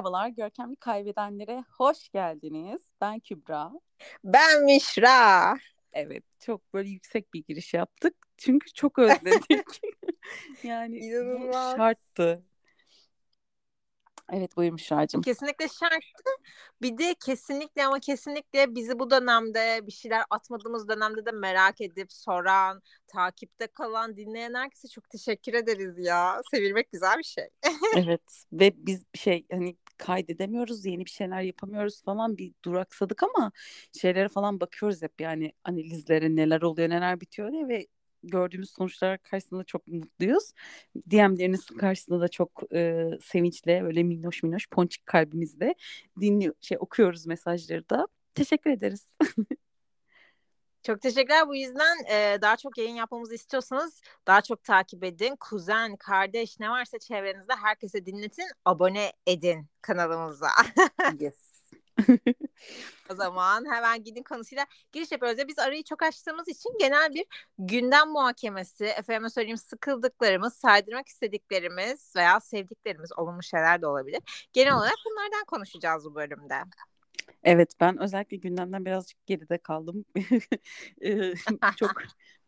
Merhabalar, Görkemli Kaybedenlere hoş geldiniz. Ben Kübra. Ben Mişra. Evet, çok böyle yüksek bir giriş yaptık. Çünkü çok özledik. yani İnanılmaz. şarttı. Evet buyur Mişra'cığım. Kesinlikle şarttı. Bir de kesinlikle ama kesinlikle bizi bu dönemde bir şeyler atmadığımız dönemde de merak edip soran, takipte kalan, dinleyen herkese çok teşekkür ederiz ya. Sevilmek güzel bir şey. evet ve biz şey hani kaydedemiyoruz, yeni bir şeyler yapamıyoruz falan bir duraksadık ama şeylere falan bakıyoruz hep yani analizlere neler oluyor neler bitiyor diye ve gördüğümüz sonuçlar karşısında çok mutluyuz. DM'leriniz karşısında da çok e, sevinçle böyle minnoş minnoş ponçik kalbimizle dinliyor şey okuyoruz mesajları da. Teşekkür ederiz. Çok teşekkürler. Bu yüzden e, daha çok yayın yapmamızı istiyorsanız daha çok takip edin. Kuzen, kardeş ne varsa çevrenizde herkese dinletin. Abone edin kanalımıza. yes. o zaman hemen gidin konusuyla giriş yapıyoruz. Ya biz arayı çok açtığımız için genel bir gündem muhakemesi, efendime söyleyeyim sıkıldıklarımız, saydırmak istediklerimiz veya sevdiklerimiz olumlu şeyler de olabilir. Genel olarak bunlardan konuşacağız bu bölümde. Evet ben özellikle gündemden birazcık geride kaldım. çok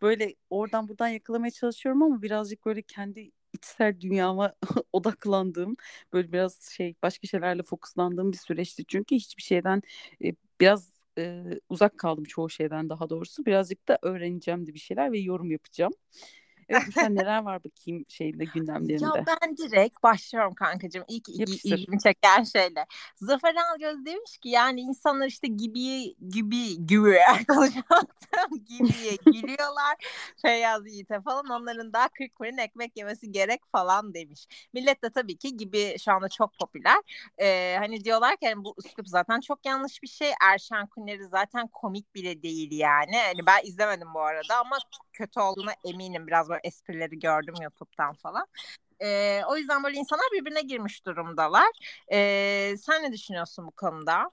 böyle oradan buradan yakalamaya çalışıyorum ama birazcık böyle kendi içsel dünyama odaklandığım böyle biraz şey başka şeylerle fokuslandığım bir süreçti. Çünkü hiçbir şeyden e, biraz e, uzak kaldım çoğu şeyden daha doğrusu. Birazcık da öğreneceğim de bir şeyler ve yorum yapacağım. Evet sen neler var bakayım şeyde gündemlerinde? Ya ben direkt başlıyorum kankacığım. İlk ilgimi çeken şeyler. Zafer Algöz demiş ki yani insanlar işte gibi gibi gibi konuşamadım gibiye gülüyorlar. Feyyaz Yiğit'e falan onların daha 40 kuruş ekmek yemesi gerek falan demiş. Millet de tabii ki gibi şu anda çok popüler. Ee, hani diyorlar ki yani bu üslup zaten çok yanlış bir şey. Erşen Kuneri zaten komik bile değil yani. Hani ben izlemedim bu arada ama kötü olduğuna eminim. Biraz böyle esprileri gördüm YouTube'dan falan. Ee, o yüzden böyle insanlar birbirine girmiş durumdalar. Ee, sen ne düşünüyorsun bu konuda?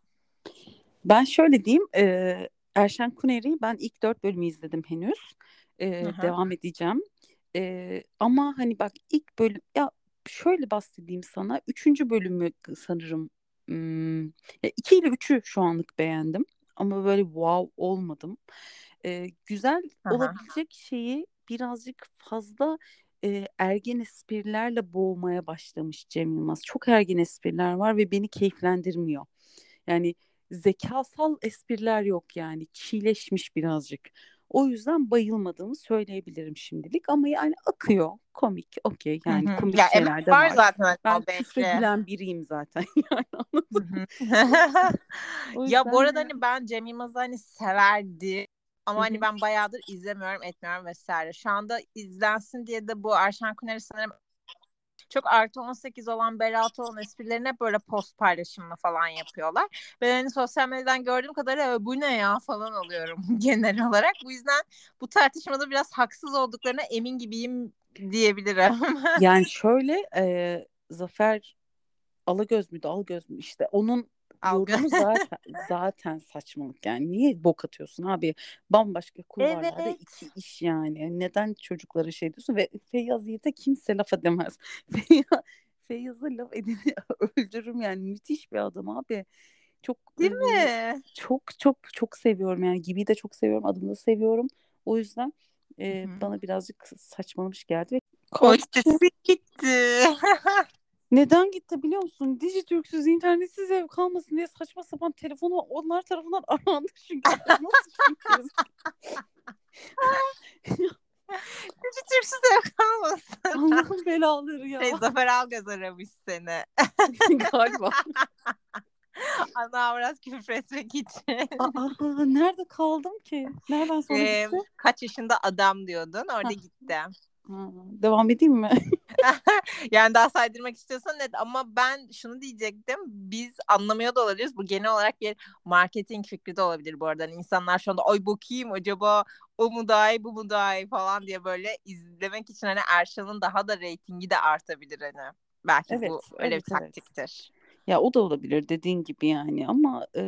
Ben şöyle diyeyim. E, Erşen Kuneri'yi ben ilk dört bölümü izledim henüz. E, devam edeceğim. E, ama hani bak ilk bölüm ya şöyle bahsedeyim sana. Üçüncü bölümü sanırım hmm, ya iki ile üçü şu anlık beğendim. Ama böyle wow olmadım e, güzel Aha. olabilecek şeyi birazcık fazla e, ergen esprilerle boğmaya başlamış Cem Yılmaz. Çok ergen espriler var ve beni keyiflendirmiyor. Yani zekasal espriler yok yani çiğleşmiş birazcık. O yüzden bayılmadığımı söyleyebilirim şimdilik ama yani akıyor komik okey yani Hı-hı. komik ya, şeyler de var. var. zaten. Ben küfredilen biriyim zaten yani anladın ya bu arada hani ben Cem Yılmaz'ı hani severdi ama hani ben bayağıdır izlemiyorum, etmiyorum vesaire. Şu anda izlensin diye de bu Erşen Kuner'i sanırım çok artı 18 olan Berat olan esprilerini hep böyle post paylaşımını falan yapıyorlar. Ben hani sosyal medyadan gördüğüm kadarıyla bu ne ya falan alıyorum genel olarak. Bu yüzden bu tartışmada biraz haksız olduklarına emin gibiyim diyebilirim. yani şöyle e, Zafer Alagöz müydü Algöz mü işte onun Algı. yorumu zaten zaten saçmalık. Yani niye bok atıyorsun abi? Bambaşka kulvarlarda evet. iki iş yani. Neden çocuklara şey diyorsun? Ve Feyyaz Yiğit'e kimse laf edemez. Feyyaz, Feyyaz'a laf edeni öldürürüm yani. Müthiş bir adam abi. Çok değil mi? çok çok çok seviyorum yani. Gibi de çok seviyorum adını da seviyorum. O yüzden e, bana birazcık saçmalamış geldi ve gitti. Neden gitti biliyor musun? Dijitürk'süz, internetsiz ev kalmasın diye saçma sapan telefonu onlar tarafından arandı çünkü. Nasıl çünkü? Dijitürk'süz ev kalmasın. Allah'ın belaları ya. Şey, Zafer Algöz aramış seni. Galiba. Ana biraz küfür etmek için. Aa, nerede kaldım ki? Nereden sonra ee, gitti? Kaç yaşında adam diyordun. Orada gitti. Ha, devam edeyim mi? yani daha saydırmak istiyorsan net ama ben şunu diyecektim. Biz anlamıyor da olabiliriz. Bu genel olarak bir marketing fikri de olabilir bu arada. Yani insanlar şu anda ay bakayım acaba o mu daha iyi bu mu daha iyi falan diye böyle izlemek için hani Erşan'ın daha da reytingi de artabilir hani. Belki evet, bu öyle evet, bir taktiktir. Evet. Ya o da olabilir dediğin gibi yani ama e,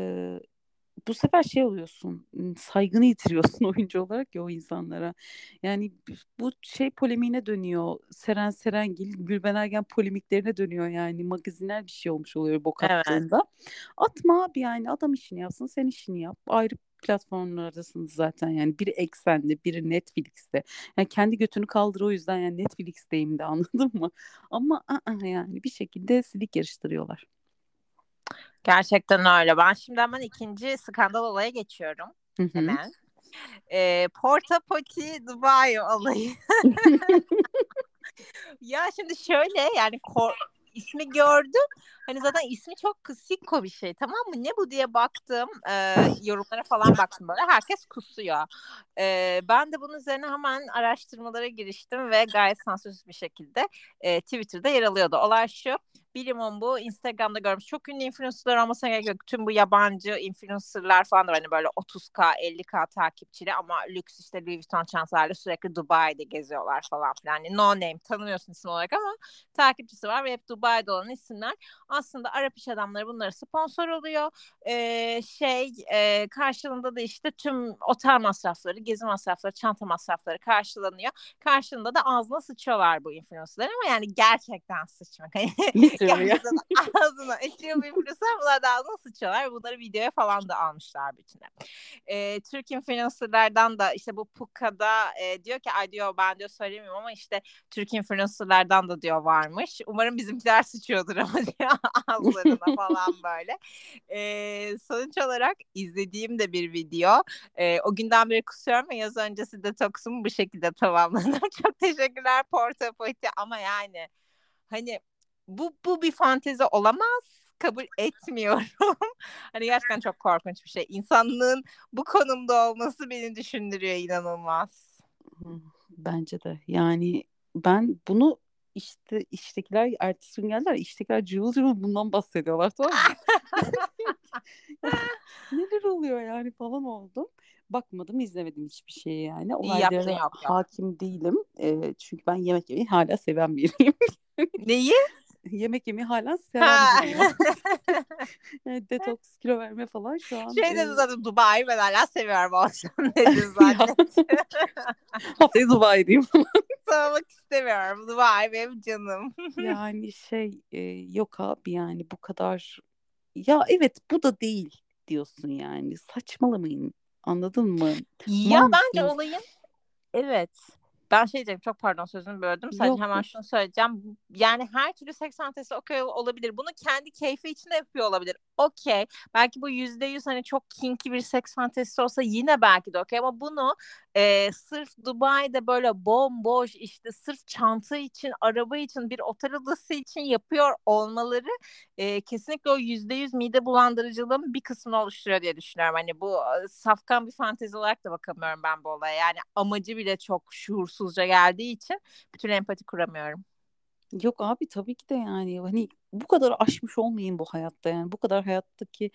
bu sefer şey oluyorsun saygını yitiriyorsun oyuncu olarak ya o insanlara. Yani bu şey polemiğine dönüyor. Seren Serengil, Gülben Ergen polemiklerine dönüyor yani. Magazinel bir şey olmuş oluyor bok attığında. Evet. Atma abi yani adam işini yapsın sen işini yap. Ayrı platformlardasınız zaten yani biri Eksen'de biri Netflix'te yani kendi götünü kaldır o yüzden yani Netflix'teyim de anladın mı ama ı-ı, yani bir şekilde silik yarıştırıyorlar. Gerçekten öyle. Ben şimdi hemen ikinci skandal olaya geçiyorum. Hı-hı. Hemen. E, Porta Potty Dubai olayı. ya şimdi şöyle yani kor- ismi gördüm. Hani zaten ismi çok kısiko bir şey tamam mı? Ne bu diye baktım. E, yorumlara falan baktım böyle. Herkes kusuyor. E, ben de bunun üzerine hemen araştırmalara giriştim ve gayet sansürsüz bir şekilde e, Twitter'da yer alıyordu. Olay şu. Bilimum bu Instagram'da görmüş. Çok ünlü influencerlar olmasına gerek yok. Tüm bu yabancı influencerlar falan da hani böyle 30k 50k takipçili ama lüks işte Louis Vuitton çantalarla sürekli Dubai'de geziyorlar falan filan. Yani no name tanımıyorsun isim olarak ama takipçisi var ve hep Dubai'de olan isimler. Aslında Arap iş adamları bunları sponsor oluyor. Ee, şey e, karşılığında da işte tüm otel masrafları, gezi masrafları, çanta masrafları karşılanıyor. Karşılığında da ağzına sıçıyorlar bu influencerlar ama yani gerçekten sıçmak. Gerçekten ağzına eşiyor bir influencer bunlar da ağzına sıçıyorlar. Bunları videoya falan da almışlar bütüne. Ee, Türk influencerlardan da işte bu Puka'da e, diyor ki ay diyor ben diyor söylemiyorum ama işte Türk influencerlardan da diyor varmış. Umarım bizimkiler sıçıyordur ama diyor ağızlarına falan böyle. Ee, sonuç olarak izlediğim de bir video. Ee, o günden beri kusuyorum ve yaz öncesi detoksumu bu şekilde tamamladım. Çok teşekkürler Porta ama yani hani bu bu bir fantezi olamaz kabul etmiyorum. hani gerçekten çok korkunç bir şey. İnsanlığın bu konumda olması beni düşündürüyor inanılmaz. Bence de. Yani ben bunu işte iştekiler ertesi gün geldiler. İştekiler cıvıl cıvıl bundan bahsediyorlar tamam mı? Neler oluyor yani falan oldum. Bakmadım izlemedim hiçbir şeyi yani. Olaylara hakim değilim. E, çünkü ben yemek yemeyi hala seven biriyim. Neyi? Yemek yemeyi hala seven yani detoks, kilo verme falan şu an. Şey dedi zaten Dubai ben hala seviyorum o akşam dedi zaten. Haftaya Dubai'deyim falan. Sormak istemiyorum. Dubai benim canım. yani şey e, yok abi yani bu kadar ya evet bu da değil diyorsun yani saçmalamayın anladın mı? Ya Mal bence olayın evet ben şey diyeceğim çok pardon sözünü böldüm. Sadece Yok. hemen şunu söyleyeceğim. Yani her türlü seks fantezi okey olabilir. Bunu kendi keyfi için de yapıyor olabilir. Okey. Belki bu yüzde yüz hani çok kinky bir seks fantezisi olsa yine belki de okey. Ama bunu e, sırf Dubai'de böyle bomboş işte sırf çanta için, araba için, bir otel odası için yapıyor olmaları e, kesinlikle o yüzde yüz mide bulandırıcılığın bir kısmını oluşturuyor diye düşünüyorum. Hani bu safkan bir fantezi olarak da bakamıyorum ben bu olaya. Yani amacı bile çok şuursuzca geldiği için bütün empati kuramıyorum. Yok abi tabii ki de yani. Hani bu kadar aşmış olmayın bu hayatta yani. Bu kadar hayattaki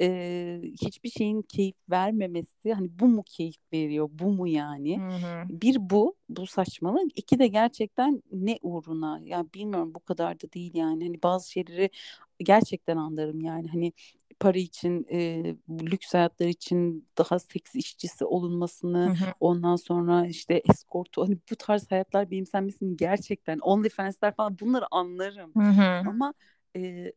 e, hiçbir şeyin keyif vermemesi hani bu mu keyif veriyor bu mu yani? Hı hı. bir bu bu saçmalık. İki de gerçekten ne uğruna? Ya bilmiyorum bu kadar da değil yani. Hani bazı şeyleri gerçekten anlarım yani. Hani para için e, lüks hayatlar için daha seks işçisi olunmasını hı hı. ondan sonra işte eskortu hani bu tarz hayatlar benimsenmesini gerçekten OnlyFans'ler falan bunları anlarım hı hı. ama e,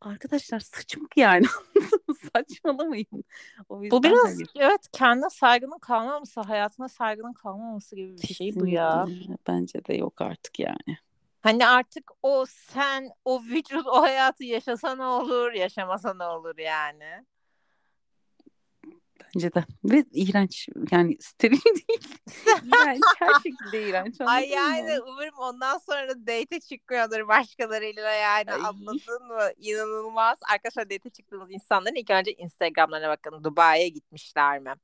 arkadaşlar saçmalık yani saçmalamayın. O bu biraz hayır. evet kendine saygının kalmaması hayatına saygının kalmaması gibi bir Kesinlikle. şey bu ya. Bence de yok artık yani. Hani artık o sen o vücut o hayatı yaşasa ne olur yaşamasa ne olur yani. Bence de. Ve iğrenç. Yani steril değil. iğrenç. Her şekilde iğrenç. Ay yani mı? umarım ondan sonra date çıkmıyordur başkalarıyla yani Ay. anladın mı? İnanılmaz. Arkadaşlar date çıktığınız insanların ilk önce Instagram'larına bakın. Dubai'ye gitmişler mi?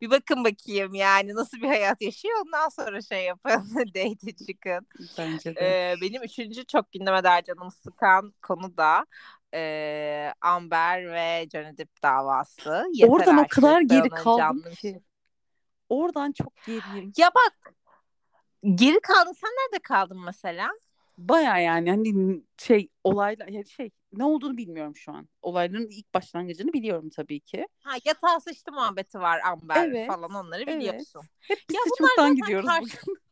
Bir bakın bakayım yani nasıl bir hayat yaşıyor. Ondan sonra şey yapın. date çıkın. Bence de. Ee, benim üçüncü çok gündeme der canımı sıkan konu da e, Amber ve Johnny Depp davası. Yeter Oradan o kadar geri kaldım ki. Oradan çok geriyim. Ya bak geri kaldın sen nerede kaldın mesela? Baya yani hani şey olaylar yani şey ne olduğunu bilmiyorum şu an. Olayların ilk başlangıcını biliyorum tabii ki. Ha yatağa sıçtı muhabbeti var Amber evet, falan onları biliyorsun. Evet. Hep biz ya sıçmaktan gidiyoruz karşı... bugün.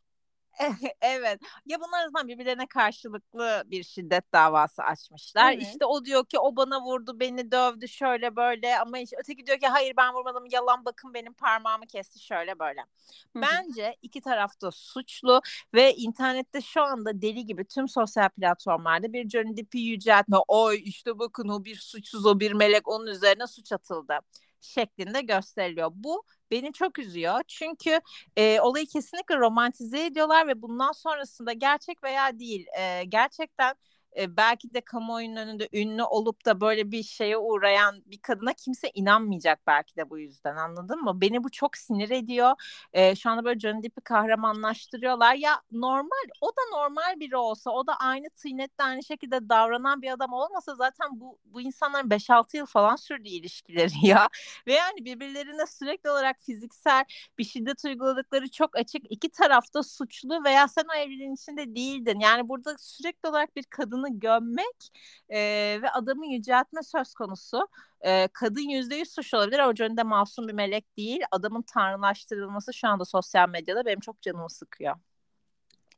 evet. Ya bunlar arasından birbirlerine karşılıklı bir şiddet davası açmışlar. Evet. İşte o diyor ki o bana vurdu, beni dövdü şöyle böyle ama işte öteki diyor ki hayır ben vurmadım yalan bakın benim parmağımı kesti şöyle böyle. Hı-hı. Bence iki tarafta suçlu ve internette şu anda deli gibi tüm sosyal platformlarda bir Johnny Depp'i yüceltme. Oy işte bakın o bir suçsuz o bir melek onun üzerine suç atıldı şeklinde gösteriliyor. Bu beni çok üzüyor. Çünkü e, olayı kesinlikle romantize ediyorlar ve bundan sonrasında gerçek veya değil e, gerçekten e, belki de kamuoyunun önünde ünlü olup da böyle bir şeye uğrayan bir kadına kimse inanmayacak belki de bu yüzden anladın mı? Beni bu çok sinir ediyor. E, şu anda böyle Johnny Depp'i kahramanlaştırıyorlar. Ya normal o da normal biri olsa o da aynı tıynetle aynı şekilde davranan bir adam olmasa zaten bu, bu insanların 5-6 yıl falan sürdü ilişkileri ya. Ve yani birbirlerine sürekli olarak fiziksel bir şiddet uyguladıkları çok açık. İki tarafta suçlu veya sen o evliliğin içinde değildin. Yani burada sürekli olarak bir kadını kadını gömmek e, ve adamı yüceltme söz konusu. E, kadın yüzde yüz suçlu olabilir ama Johnny de masum bir melek değil. Adamın tanrılaştırılması şu anda sosyal medyada benim çok canımı sıkıyor.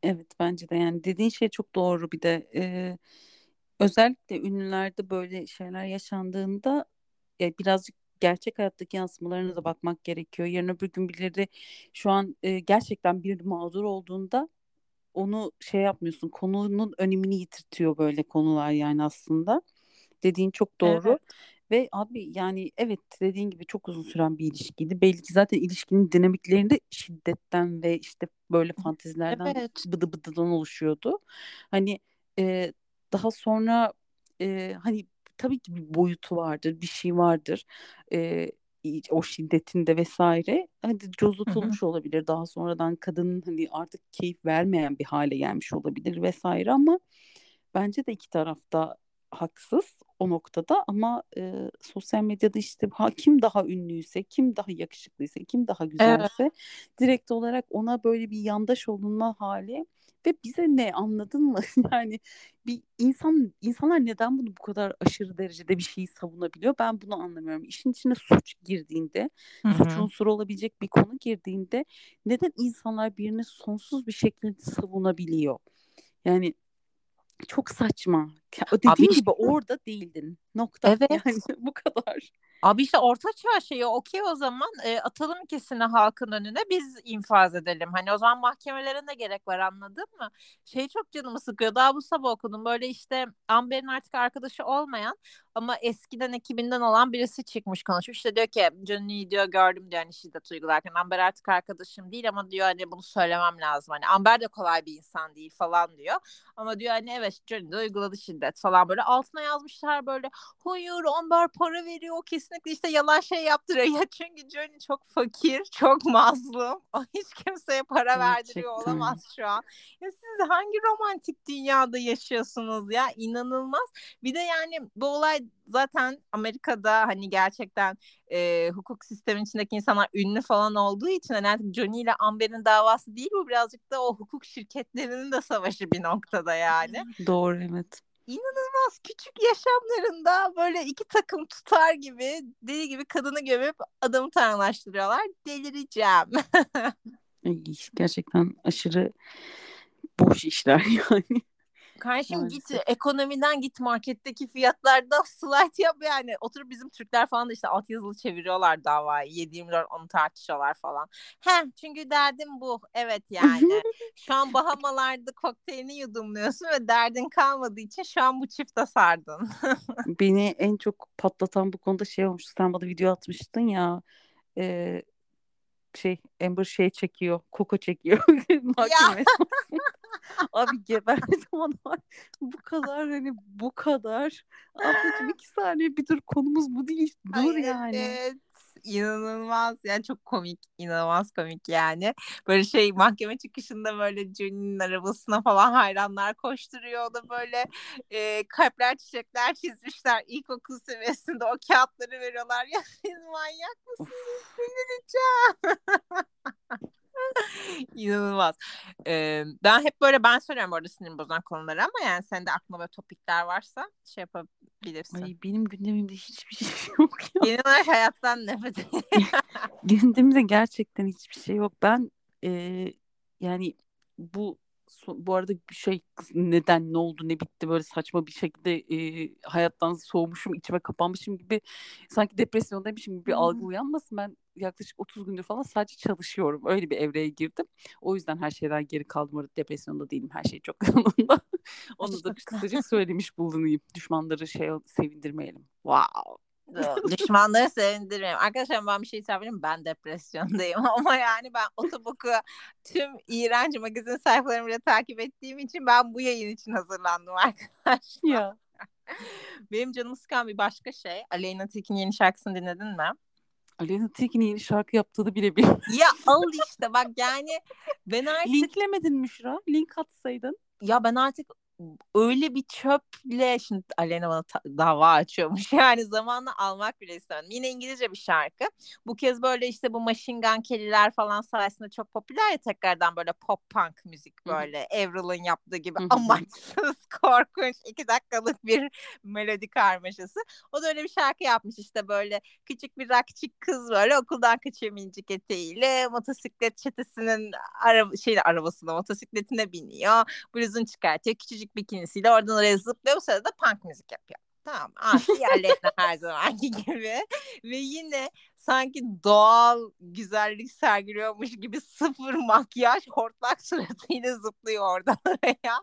Evet bence de yani dediğin şey çok doğru bir de e, özellikle ünlülerde böyle şeyler yaşandığında e, birazcık gerçek hayattaki yansımalarına da bakmak gerekiyor. Yarın öbür gün birileri şu an e, gerçekten bir mağdur olduğunda onu şey yapmıyorsun. Konunun önemini yitirtiyor böyle konular yani aslında. Dediğin çok doğru. Evet. Ve abi yani evet dediğin gibi çok uzun süren bir ilişkiydi. Belli ki zaten ilişkinin dinamiklerinde şiddetten ve işte böyle fantezilerden evet. bıdı bıdıdan oluşuyordu. Hani e, daha sonra e, hani tabii ki bir boyutu vardır, bir şey vardır. E, o şiddetinde vesaire hadi cozutulmuş olabilir. Daha sonradan kadının hani artık keyif vermeyen bir hale gelmiş olabilir vesaire ama bence de iki tarafta haksız o noktada. Ama e, sosyal medyada işte ha, kim daha ünlüyse, kim daha yakışıklıysa, kim daha güzelse evet. direkt olarak ona böyle bir yandaş olunma hali ve bize ne anladın mı? yani bir insan insanlar neden bunu bu kadar aşırı derecede bir şeyi savunabiliyor? Ben bunu anlamıyorum. İşin içine suç girdiğinde, Hı-hı. suç unsuru olabilecek bir konu girdiğinde neden insanlar birini sonsuz bir şekilde savunabiliyor? Yani çok saçma. Dediğim Abi, gibi orada değildin. Nokta. Evet. Yani bu kadar. Abi işte orta çağ şeyi okey o zaman e, atalım ikisini halkın önüne biz infaz edelim. Hani o zaman mahkemelere ne gerek var anladın mı? Şey çok canımı sıkıyor. Daha bu sabah okudum. Böyle işte Amber'in artık arkadaşı olmayan ama eskiden ekibinden olan birisi çıkmış konuşmuş. İşte diyor ki Johnny diyor gördüm diyor hani şiddet uygularken. Amber artık arkadaşım değil ama diyor hani bunu söylemem lazım. Hani Amber de kolay bir insan değil falan diyor. Ama diyor hani evet Johnny de uyguladı şiddet falan böyle altına yazmışlar böyle hayır Amber para veriyor kesinlikle işte yalan şey yaptırıyor. Ya çünkü Johnny çok fakir, çok mazlum. O hiç kimseye para Gerçekten. verdiriyor olamaz şu an. Ya siz hangi romantik dünyada yaşıyorsunuz ya? inanılmaz. Bir de yani bu olay zaten Amerika'da hani gerçekten e, hukuk sistemin içindeki insanlar ünlü falan olduğu için hani artık Johnny ile Amber'in davası değil bu birazcık da o hukuk şirketlerinin de savaşı bir noktada yani. Doğru evet inanılmaz küçük yaşamlarında böyle iki takım tutar gibi deli gibi kadını gömüp adamı tanrılaştırıyorlar. Delireceğim. Gerçekten aşırı boş işler yani. Kardeşim Maalesef. git ekonomiden git marketteki fiyatlarda slide yap yani. Oturup bizim Türkler falan da işte alt yazılı çeviriyorlar davayı. 7-24 onu tartışıyorlar falan. He çünkü derdim bu. Evet yani. şu an Bahamalarda kokteylini yudumluyorsun ve derdin kalmadığı için şu an bu çifte sardın. Beni en çok patlatan bu konuda şey olmuş. Sen bana video atmıştın ya. E, şey Amber şey çekiyor. Koko çekiyor. Mahkeme Abi geberdim onlar. Bu kadar hani bu kadar. Ablacığım iki saniye bir dur konumuz bu değil. Dur Hayır, yani. Evet inanılmaz yani çok komik inanılmaz komik yani. Böyle şey mahkeme çıkışında böyle Johnny'nin arabasına falan hayranlar koşturuyor. Da böyle e, kalpler çiçekler çizmişler ilkokul seviyesinde. O kağıtları veriyorlar. Ya siz manyak mısınız? Delireceğim İnanılmaz. Ee, ben hep böyle ben soruyorum orada sinirim bozan konuları ama yani sende aklında böyle topikler varsa şey yapabilirsin. Ay benim gündemimde hiçbir şey yok ya. Genel olarak hayattan nefret Gündemimde gerçekten hiçbir şey yok. Ben e, yani bu bu arada bir şey neden ne oldu ne bitti böyle saçma bir şekilde e, hayattan soğumuşum içime kapanmışım gibi sanki depresyondaymışım gibi bir algı uyanmasın. Ben yaklaşık 30 gündür falan sadece çalışıyorum. Öyle bir evreye girdim. O yüzden her şeyden geri kaldım. Depresyonda değilim. Her şey çok yolunda. Onu da kısaca söylemiş bulunayım. Düşmanları şey sevindirmeyelim. Wow Düşmanları sevindirmeyeyim. Arkadaşlar ben bir şey söyleyeyim Ben depresyondayım ama yani ben Otobok'u tüm iğrenç magazin sayfalarımla takip ettiğim için ben bu yayın için hazırlandım arkadaşlar. Ya. Benim canımı sıkan bir başka şey. Aleyna Tilki'nin yeni şarkısını dinledin mi? Aleyna Tilki'nin yeni şarkı yaptığını bile bilmiyorum. Ya al işte bak yani ben artık... Linklemedin Müşra. Link atsaydın. Ya ben artık öyle bir çöple şimdi Alena bana dava açıyormuş yani zamanla almak bile istemedim. Yine İngilizce bir şarkı. Bu kez böyle işte bu Machine Gun Kelly'ler falan sayesinde çok popüler ya tekrardan böyle pop punk müzik böyle Avril'in yaptığı gibi amaçsız korkunç iki dakikalık bir melodi karmaşası. O da öyle bir şarkı yapmış işte böyle küçük bir rakçık kız böyle okuldan kaçıyor minicik eteğiyle motosiklet çetesinin araba, şey arabasına motosikletine biniyor. Bluzunu çıkartıyor. Küçücük küçük bikinisiyle oradan oraya zıplıyor. Bu sırada punk müzik yapıyor. Tamam. Asi yerlerine her zamanki gibi. Ve yine sanki doğal güzellik sergiliyormuş gibi sıfır makyaj hortlak suratıyla zıplıyor oradan oraya.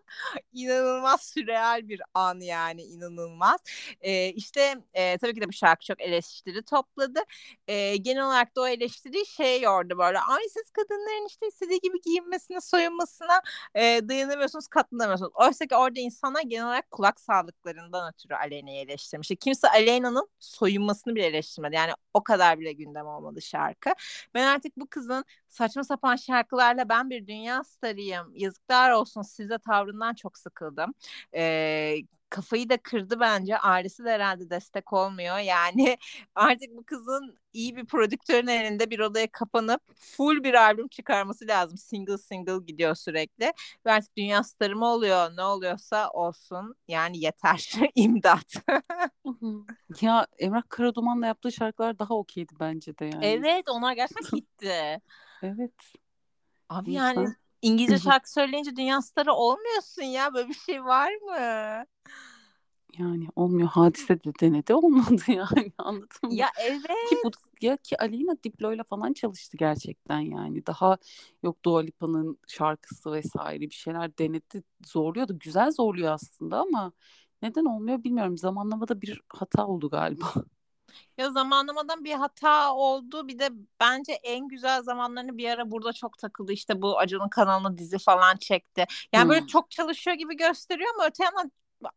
İnanılmaz sürreal bir an yani inanılmaz. Ee, işte e, tabii ki de bu şarkı çok eleştiri topladı. Ee, genel olarak da o eleştiri şey yordu böyle. Ay siz kadınların işte istediği gibi giyinmesine, soyunmasına e, dayanamıyorsunuz, katlanamıyorsunuz. Oysa ki orada insanlar genel olarak kulak sağlıklarından ötürü Aleyna'yı eleştirmiş. Kimse Aleyna'nın soyunmasını bile eleştirmedi. Yani o kadar bile gündem olmadı şarkı. Ben artık bu kızın saçma sapan şarkılarla ben bir dünya starıyım. Yazıklar olsun size tavrından çok sıkıldım. Ee, kafayı da kırdı bence. Ailesi de herhalde destek olmuyor. Yani artık bu kızın iyi bir prodüktörün elinde bir odaya kapanıp full bir albüm çıkarması lazım. Single single gidiyor sürekli. Ve artık dünya starı mı oluyor? Ne oluyorsa olsun. Yani yeter. İmdat. ya Emrah Karaduman'la yaptığı şarkılar daha okeydi bence de yani. Evet onlar gerçekten gitti. evet. Abi yani İngilizce şarkı söyleyince dünya starı olmuyorsun ya. Böyle bir şey var mı? Yani olmuyor. Hadise de denedi olmadı yani anladın mı? Ya evet. Ki bu ya ki Alina Diplo'yla falan çalıştı gerçekten yani. Daha yok Dua Lipa'nın şarkısı vesaire bir şeyler denedi. Zorluyordu. Güzel zorluyor aslında ama neden olmuyor bilmiyorum. Zamanlamada bir hata oldu galiba. Ya zamanlamadan bir hata oldu. Bir de bence en güzel zamanlarını bir ara burada çok takıldı. İşte bu Acun'un kanalına dizi falan çekti. Yani hmm. böyle çok çalışıyor gibi gösteriyor ama öte yandan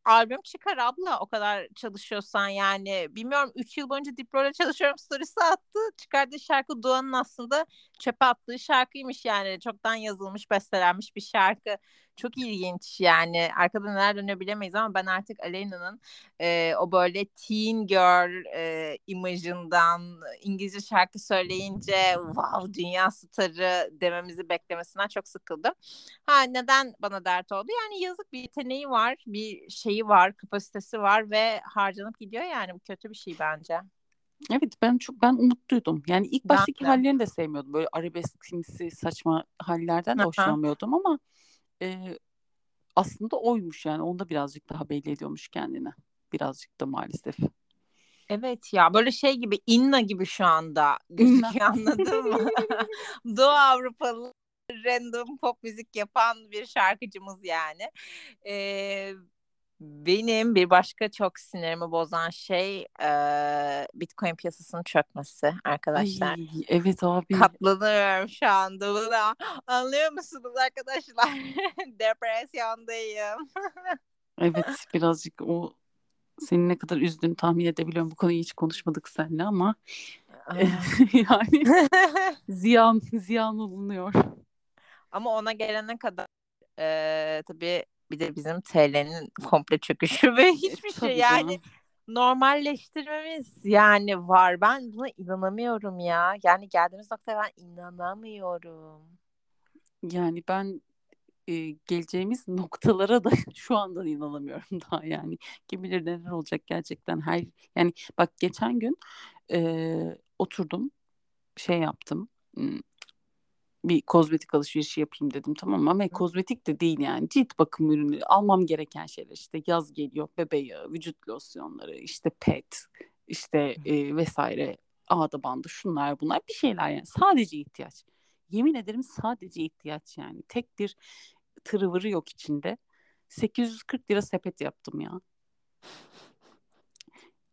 albüm çıkar abla o kadar çalışıyorsan yani. Bilmiyorum 3 yıl boyunca Diplo'yla çalışıyorum storiesi attı. Çıkardığı şarkı Doğan'ın aslında çöpe attığı şarkıymış yani. Çoktan yazılmış bestelenmiş bir şarkı. Çok ilginç yani. Arkada neler dönüyor bilemeyiz ama ben artık Aleyna'nın e, o böyle teen girl e, imajından İngilizce şarkı söyleyince wow dünya starı dememizi beklemesinden çok sıkıldım. Ha neden bana dert oldu? Yani yazık bir yeteneği var, bir şeyi var, kapasitesi var ve harcanıp gidiyor yani bu kötü bir şey bence. Evet ben çok ben umutluydum. Yani ilk baştaki hallerini de sevmiyordum. Böyle arabesk simsi saçma hallerden de hoşlanmıyordum ama e, aslında oymuş yani. Onda birazcık daha belli ediyormuş kendini. Birazcık da maalesef. Evet ya böyle şey gibi Inna gibi şu anda gözüküyor anladın mı? Doğu Avrupalı random pop müzik yapan bir şarkıcımız yani. Ee, benim bir başka çok sinirimi bozan şey e, Bitcoin piyasasının çökmesi arkadaşlar. Ay, evet abi. Katlanıyorum şu anda buna. Anlıyor musunuz arkadaşlar? Depresyondayım. evet birazcık o seni ne kadar üzdüğünü tahmin edebiliyorum. Bu konuyu hiç konuşmadık seninle ama yani ziyan ziyan olunuyor. Ama ona gelene kadar e, tabii bir de bizim TL'nin komple çöküşü ve hiçbir şey yani canım. normalleştirmemiz yani var. Ben buna inanamıyorum ya. Yani geldiğimiz noktaya ben inanamıyorum. Yani ben e, geleceğimiz noktalara da şu anda inanamıyorum daha yani. Kim bilir neler olacak gerçekten. Her yani bak geçen gün e, oturdum şey yaptım. Bir kozmetik alışverişi yapayım dedim tamam ama kozmetik de değil yani cilt bakım ürünü almam gereken şeyler işte yaz geliyor bebe yağı, vücut losyonları, işte pet, işte e, vesaire ağda bandı şunlar bunlar bir şeyler yani sadece ihtiyaç. Yemin ederim sadece ihtiyaç yani. Tek bir tırıvırı yok içinde. 840 lira sepet yaptım ya.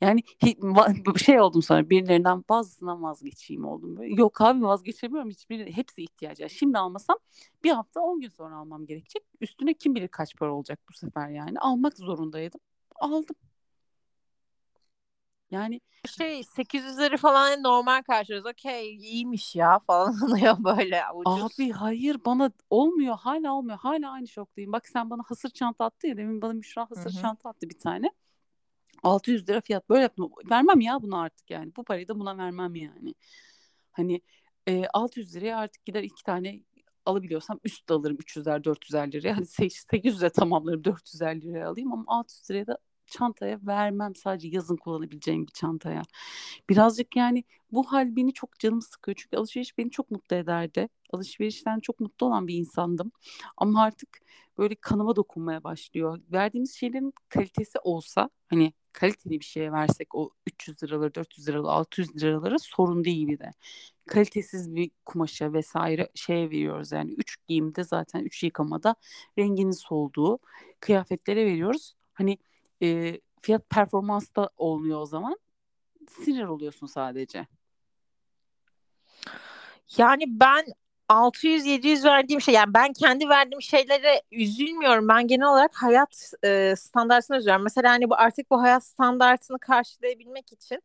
Yani şey oldum sonra birilerinden bazısından vazgeçeyim oldum. Böyle. Yok abi vazgeçemiyorum hiçbir hepsi ihtiyaç. Yani şimdi almasam bir hafta 10 gün sonra almam gerekecek. Üstüne kim bilir kaç para olacak bu sefer yani. Almak zorundaydım. Aldım. Yani şey 800'leri falan normal karşılıyoruz. Okey iyiymiş ya falan oluyor böyle ucuz. Abi hayır bana olmuyor hala olmuyor. Hala aynı şoktayım. Bak sen bana hasır çanta attı ya demin bana Müşra hasır Hı-hı. çanta attı bir tane. 600 lira fiyat böyle yaptım. Vermem ya bunu artık yani. Bu parayı da buna vermem yani. Hani e, 600 liraya artık gider iki tane alabiliyorsam üst alırım 300'er 400'er liraya. Hani 800'e tamamlarım 400'er liraya alayım ama 600 liraya da çantaya vermem sadece yazın kullanabileceğim bir çantaya. Birazcık yani bu hal beni çok canım sıkıyor. Çünkü alışveriş beni çok mutlu ederdi. Alışverişten çok mutlu olan bir insandım. Ama artık böyle kanıma dokunmaya başlıyor. Verdiğimiz şeylerin kalitesi olsa hani kaliteli bir şeye versek o 300 liraları, 400 liraları, 600 liraları sorun değil bir de. Kalitesiz bir kumaşa vesaire şeye veriyoruz yani 3 giyimde zaten 3 yıkamada renginin solduğu kıyafetlere veriyoruz. Hani e, fiyat performans da olmuyor o zaman. Sinir oluyorsun sadece. Yani ben 600-700 verdiğim şey yani ben kendi verdiğim şeylere üzülmüyorum. Ben genel olarak hayat e, standartını üzülüyorum. Mesela hani bu artık bu hayat standartını karşılayabilmek için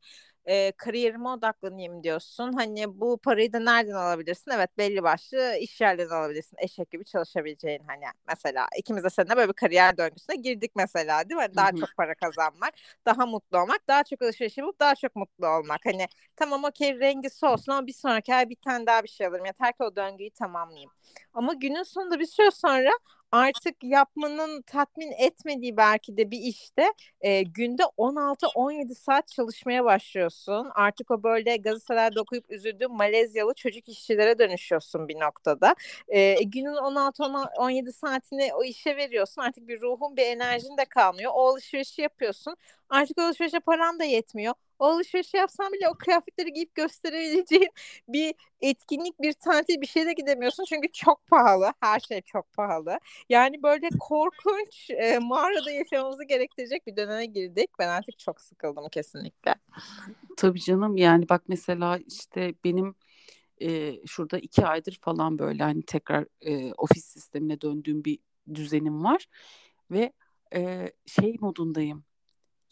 e, kariyerime odaklanayım diyorsun. Hani bu parayı da nereden alabilirsin? Evet belli başlı iş yerlerinden alabilirsin. Eşek gibi çalışabileceğin hani mesela ikimiz de seninle böyle bir kariyer döngüsüne girdik mesela değil mi? Hani daha çok para kazanmak, daha mutlu olmak, daha çok alışveriş yapıp daha çok mutlu olmak. Hani tamam okey rengisi olsun ama bir sonraki ay bir tane daha bir şey alırım. Yeter ki o döngüyü tamamlayayım. Ama günün sonunda bir süre sonra artık yapmanın tatmin etmediği belki de bir işte e, günde 16-17 saat çalışmaya başlıyorsun. Artık o böyle gazetelerde okuyup üzüldüğün Malezyalı çocuk işçilere dönüşüyorsun bir noktada. E, günün 16-17 saatini o işe veriyorsun. Artık bir ruhun bir enerjin de kalmıyor. O alışverişi yapıyorsun. Artık alışverişe paran da yetmiyor o alışveriş yapsan bile o kıyafetleri giyip gösterebileceğin bir etkinlik, bir tatil bir şeyle gidemiyorsun. Çünkü çok pahalı. Her şey çok pahalı. Yani böyle korkunç e, mağarada yaşamamızı gerektirecek bir döneme girdik. Ben artık çok sıkıldım kesinlikle. Tabii canım yani bak mesela işte benim e, şurada iki aydır falan böyle hani tekrar e, ofis sistemine döndüğüm bir düzenim var ve e, şey modundayım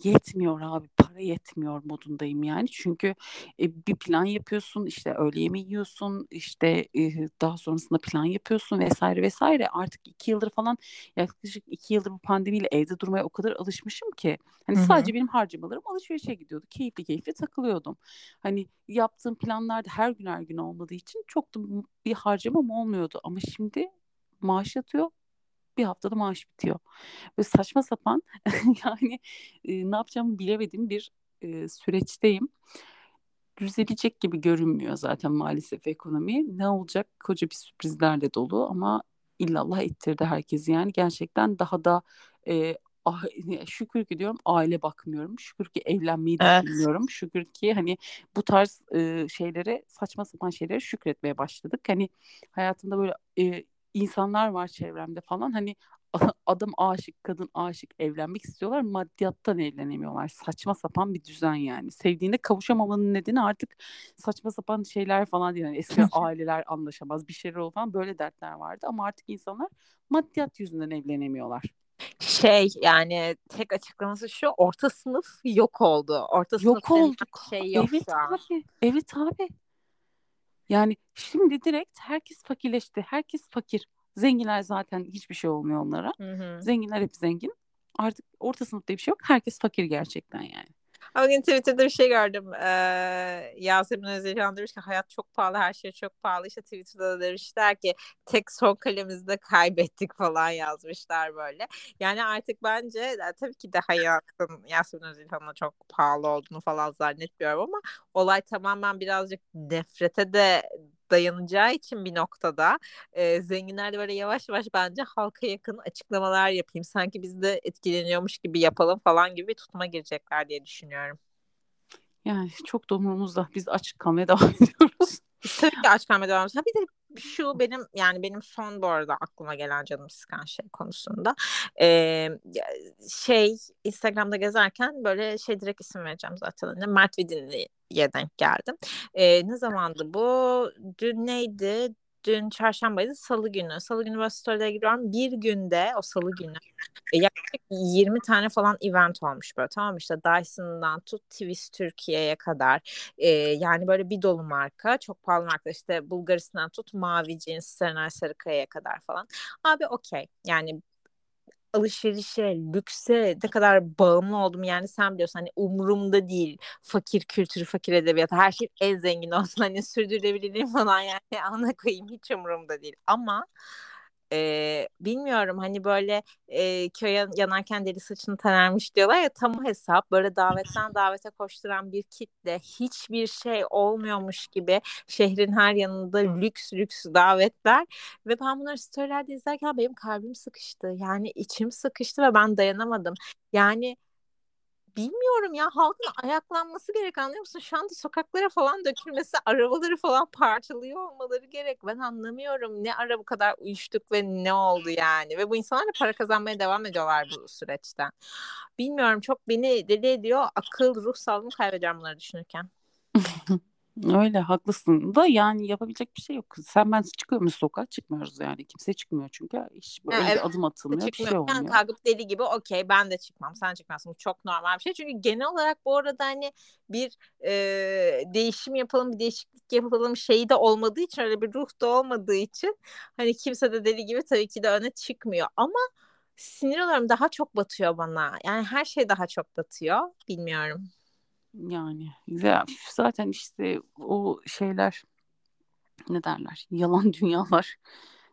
yetmiyor abi para yetmiyor modundayım yani. Çünkü e, bir plan yapıyorsun işte öğle yemeği yiyorsun işte e, daha sonrasında plan yapıyorsun vesaire vesaire. Artık iki yıldır falan yaklaşık iki yıldır bu pandemiyle evde durmaya o kadar alışmışım ki hani Hı-hı. sadece benim harcamalarım alışverişe gidiyordu. Keyifli keyifli takılıyordum. Hani yaptığım planlarda her gün her gün olmadığı için çok da bir harcamam olmuyordu. Ama şimdi maaş yatıyor bir haftada maaş bitiyor. Ve saçma sapan yani e, ne yapacağımı bilemediğim bir e, süreçteyim. Düzelecek gibi görünmüyor zaten maalesef ekonomi. Ne olacak? Koca bir sürprizlerle dolu ama illallah ettirdi herkes yani. Gerçekten daha da e, ah, şükür ki diyorum aile bakmıyorum. Şükür ki evlenmeyi evet. düşünmüyorum. Şükür ki hani bu tarz e, şeylere saçma sapan şeylere şükretmeye başladık. Hani hayatımda böyle e, insanlar var çevremde falan hani adam aşık, kadın aşık evlenmek istiyorlar. Maddiyattan evlenemiyorlar. Saçma sapan bir düzen yani. Sevdiğinde kavuşamamanın nedeni artık saçma sapan şeyler falan değil. Yani eski aileler anlaşamaz bir şeyler olur falan böyle dertler vardı ama artık insanlar maddiyat yüzünden evlenemiyorlar. Şey yani tek açıklaması şu orta sınıf yok oldu. Orta sınıf yok olduk. şey yok evet abi. Evet abi. Yani şimdi direkt herkes fakirleşti. Herkes fakir. Zenginler zaten hiçbir şey olmuyor onlara. Hı hı. Zenginler hep zengin. Artık orta sınıf diye bir şey yok. Herkes fakir gerçekten yani. Bugün Twitter'da bir şey gördüm. Ee, Yasemin Özilhan demiş ki hayat çok pahalı, her şey çok pahalı. İşte Twitter'da da demişler ki tek son kalemizde kaybettik falan yazmışlar böyle. Yani artık bence e, tabii ki de hayatın Yasemin Özilhan'a çok pahalı olduğunu falan zannetmiyorum ama olay tamamen birazcık nefrete de dayanacağı için bir noktada e, zenginler de böyle yavaş yavaş bence halka yakın açıklamalar yapayım. Sanki biz de etkileniyormuş gibi yapalım falan gibi tutuma girecekler diye düşünüyorum. Yani çok da umurumuzda. Biz açık kalmaya devam ediyoruz. Tabii ki aç kalmaya devam ediyoruz. Bir de şu benim yani benim son bu arada aklıma gelen canım sıkan şey konusunda ee, şey Instagram'da gezerken böyle şey direkt isim vereceğim zaten hani Mert Vidinli'ye denk geldim. Ee, ne zamandı bu? Dün neydi? dün çarşambaydı salı günü. Salı günü böyle story'e giriyorum. Bir günde o salı günü e, yaklaşık 20 tane falan event olmuş böyle tamam işte Dyson'dan tut Twist Türkiye'ye kadar e, yani böyle bir dolu marka çok pahalı marka işte Bulgaristan'dan tut Mavi Jeans Serenay Sarıkaya'ya kadar falan. Abi okey yani alışverişe, lükse ne kadar bağımlı oldum. Yani sen biliyorsun hani umurumda değil fakir kültürü, fakir edebiyatı. Her şey en zengin olsun hani sürdürülebilirliğim falan yani. Ana koyayım hiç umurumda değil. Ama e, bilmiyorum hani böyle e, köye yanarken deli saçını tanermiş diyorlar ya tam hesap. Böyle davetten davete koşturan bir kitle hiçbir şey olmuyormuş gibi şehrin her yanında lüks lüks davetler. Ve ben bunları storylerde izlerken benim kalbim sıkıştı. Yani içim sıkıştı ve ben dayanamadım. Yani bilmiyorum ya halkın ayaklanması gerek anlıyor musun? Şu anda sokaklara falan dökülmesi, arabaları falan parçalıyor olmaları gerek. Ben anlamıyorum ne ara bu kadar uyuştuk ve ne oldu yani. Ve bu insanlar da para kazanmaya devam ediyorlar bu süreçten. Bilmiyorum çok beni deli ediyor. Akıl, ruh sağlığımı kaybediyorum bunları düşünürken. Öyle haklısın da yani yapabilecek bir şey yok. Sen ben çıkıyor muyuz sokağa? Çıkmıyoruz yani. Kimse çıkmıyor çünkü hiç böyle evet, bir adım atılmıyor. Bir şey olmuyor. Yani kalkıp deli gibi okey ben de çıkmam. Sen çıkmazsın. Bu çok normal bir şey. Çünkü genel olarak bu arada hani bir e, değişim yapalım, bir değişiklik yapalım şeyi de olmadığı için öyle bir ruh da olmadığı için hani kimse de deli gibi tabii ki de öne çıkmıyor. Ama sinir oluyorum daha çok batıyor bana. Yani her şey daha çok batıyor. Bilmiyorum. Yani ya, zaten işte o şeyler ne derler yalan dünyalar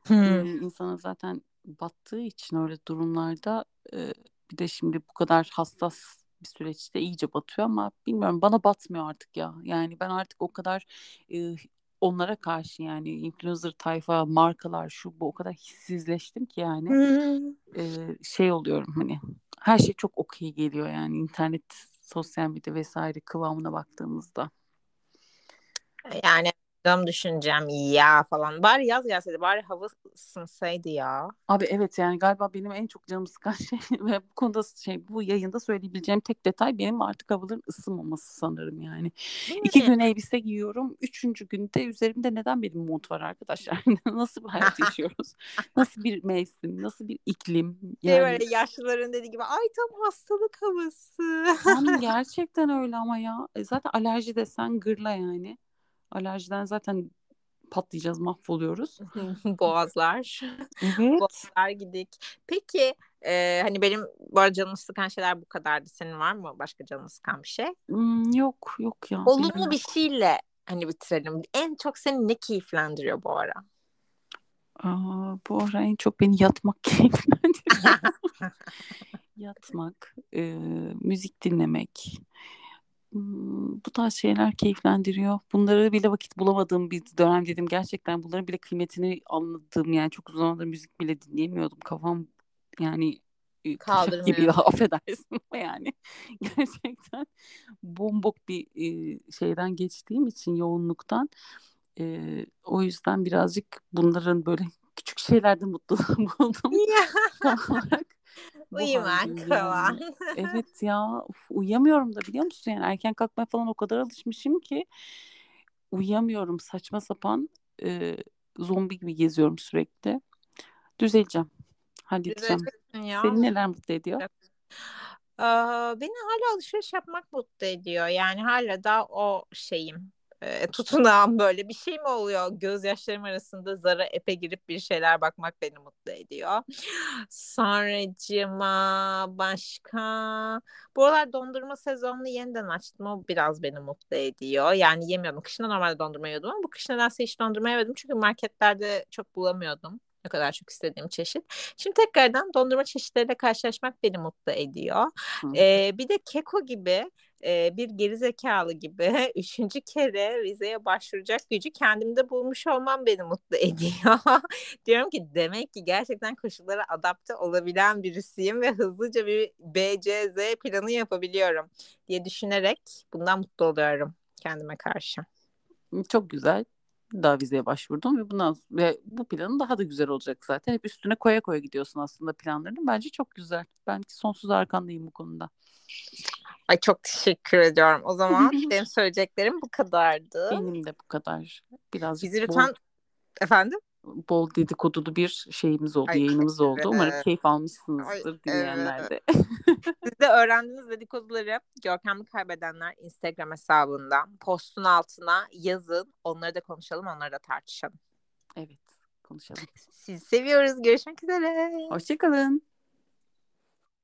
hmm. insana zaten battığı için öyle durumlarda e, bir de şimdi bu kadar hassas bir süreçte iyice batıyor ama bilmiyorum bana batmıyor artık ya. Yani ben artık o kadar e, onlara karşı yani influencer tayfa markalar şu bu o kadar hissizleştim ki yani hmm. e, şey oluyorum hani her şey çok okey geliyor yani internet sosyal medya vesaire kıvamına baktığımızda. Yani Tam düşüneceğim ya falan. Bari yaz gelseydi bari hava ısınsaydı ya. Abi evet yani galiba benim en çok canımı sıkan şey ve bu konuda şey bu yayında söyleyebileceğim tek detay benim artık havaların ısınmaması sanırım yani. İki gün elbise giyiyorum. Üçüncü günde üzerimde neden benim mont var arkadaşlar? nasıl bir hayat yaşıyoruz? nasıl bir mevsim? Nasıl bir iklim? Şey yani... böyle yaşlıların dediği gibi ay tam hastalık havası. yani gerçekten öyle ama ya. E, zaten alerji desen gırla yani. Alerjiden zaten patlayacağız, mahvoluyoruz. Boğazlar. Evet. Boğazlar gidik. Peki e, hani benim bu arada canımı sıkan şeyler bu kadardı. Senin var mı başka canını sıkan bir şey? Hmm, yok yok ya. Olumlu bir şeyle hani bitirelim. En çok seni ne keyiflendiriyor bu ara? Aa, bu ara en çok beni yatmak keyiflendiriyor. yatmak, e, müzik dinlemek, bu tarz şeyler keyiflendiriyor. Bunları bile vakit bulamadığım bir dönem dedim. Gerçekten bunların bile kıymetini anladığım yani çok uzun zamandır müzik bile dinleyemiyordum. Kafam yani kaldırmıyor. gibi affedersin ama yani gerçekten bombok bir şeyden geçtiğim için yoğunluktan o yüzden birazcık bunların böyle küçük şeylerde mutlu buldum. olarak Uyumak falan. evet ya uf, uyuyamıyorum da biliyor musun yani erken kalkmaya falan o kadar alışmışım ki uyuyamıyorum saçma sapan e, zombi gibi geziyorum sürekli. Düzeleceğim. Halledeceğim. Ya. Seni neler mutlu ediyor? Ee, beni hala alışveriş yapmak mutlu ediyor. Yani hala da o şeyim e, tutunağım böyle bir şey mi oluyor? Gözyaşlarım arasında zara epe girip bir şeyler bakmak beni mutlu ediyor. Sonracıma başka bu aralar dondurma sezonunu yeniden açtım. O biraz beni mutlu ediyor. Yani yemiyordum. Kışında normalde dondurma yiyordum ama bu kış nedense hiç dondurma yemedim. Çünkü marketlerde çok bulamıyordum. Ne kadar çok istediğim çeşit. Şimdi tekrardan dondurma çeşitleriyle karşılaşmak beni mutlu ediyor. Ee, bir de keko gibi bir gerizekalı gibi üçüncü kere vizeye başvuracak gücü kendimde bulmuş olmam beni mutlu ediyor. Diyorum ki demek ki gerçekten koşullara adapte olabilen birisiyim ve hızlıca bir BCZ planı yapabiliyorum diye düşünerek bundan mutlu oluyorum kendime karşı. Çok güzel daha vizeye başvurdum ve bundan ve bu planın daha da güzel olacak zaten. Hep üstüne koya koya gidiyorsun aslında planlarını. Bence çok güzel. Ben sonsuz arkandayım bu konuda. Ay çok teşekkür ediyorum. O zaman benim söyleyeceklerim bu kadardı. Benim de bu kadar. Biraz Bizi lütfen bol, efendim bol dedikodulu bir şeyimiz oldu, Ay, yayınımız oldu. Evet. Umarım keyif almışsınızdır Ay, dinleyenler de. Evet. Siz de öğrendiğiniz dedikoduları Görkem'i Kaybedenler Instagram hesabından postun altına yazın. Onları da konuşalım, onları da tartışalım. Evet, konuşalım. Sizi seviyoruz. Görüşmek üzere. Hoşçakalın.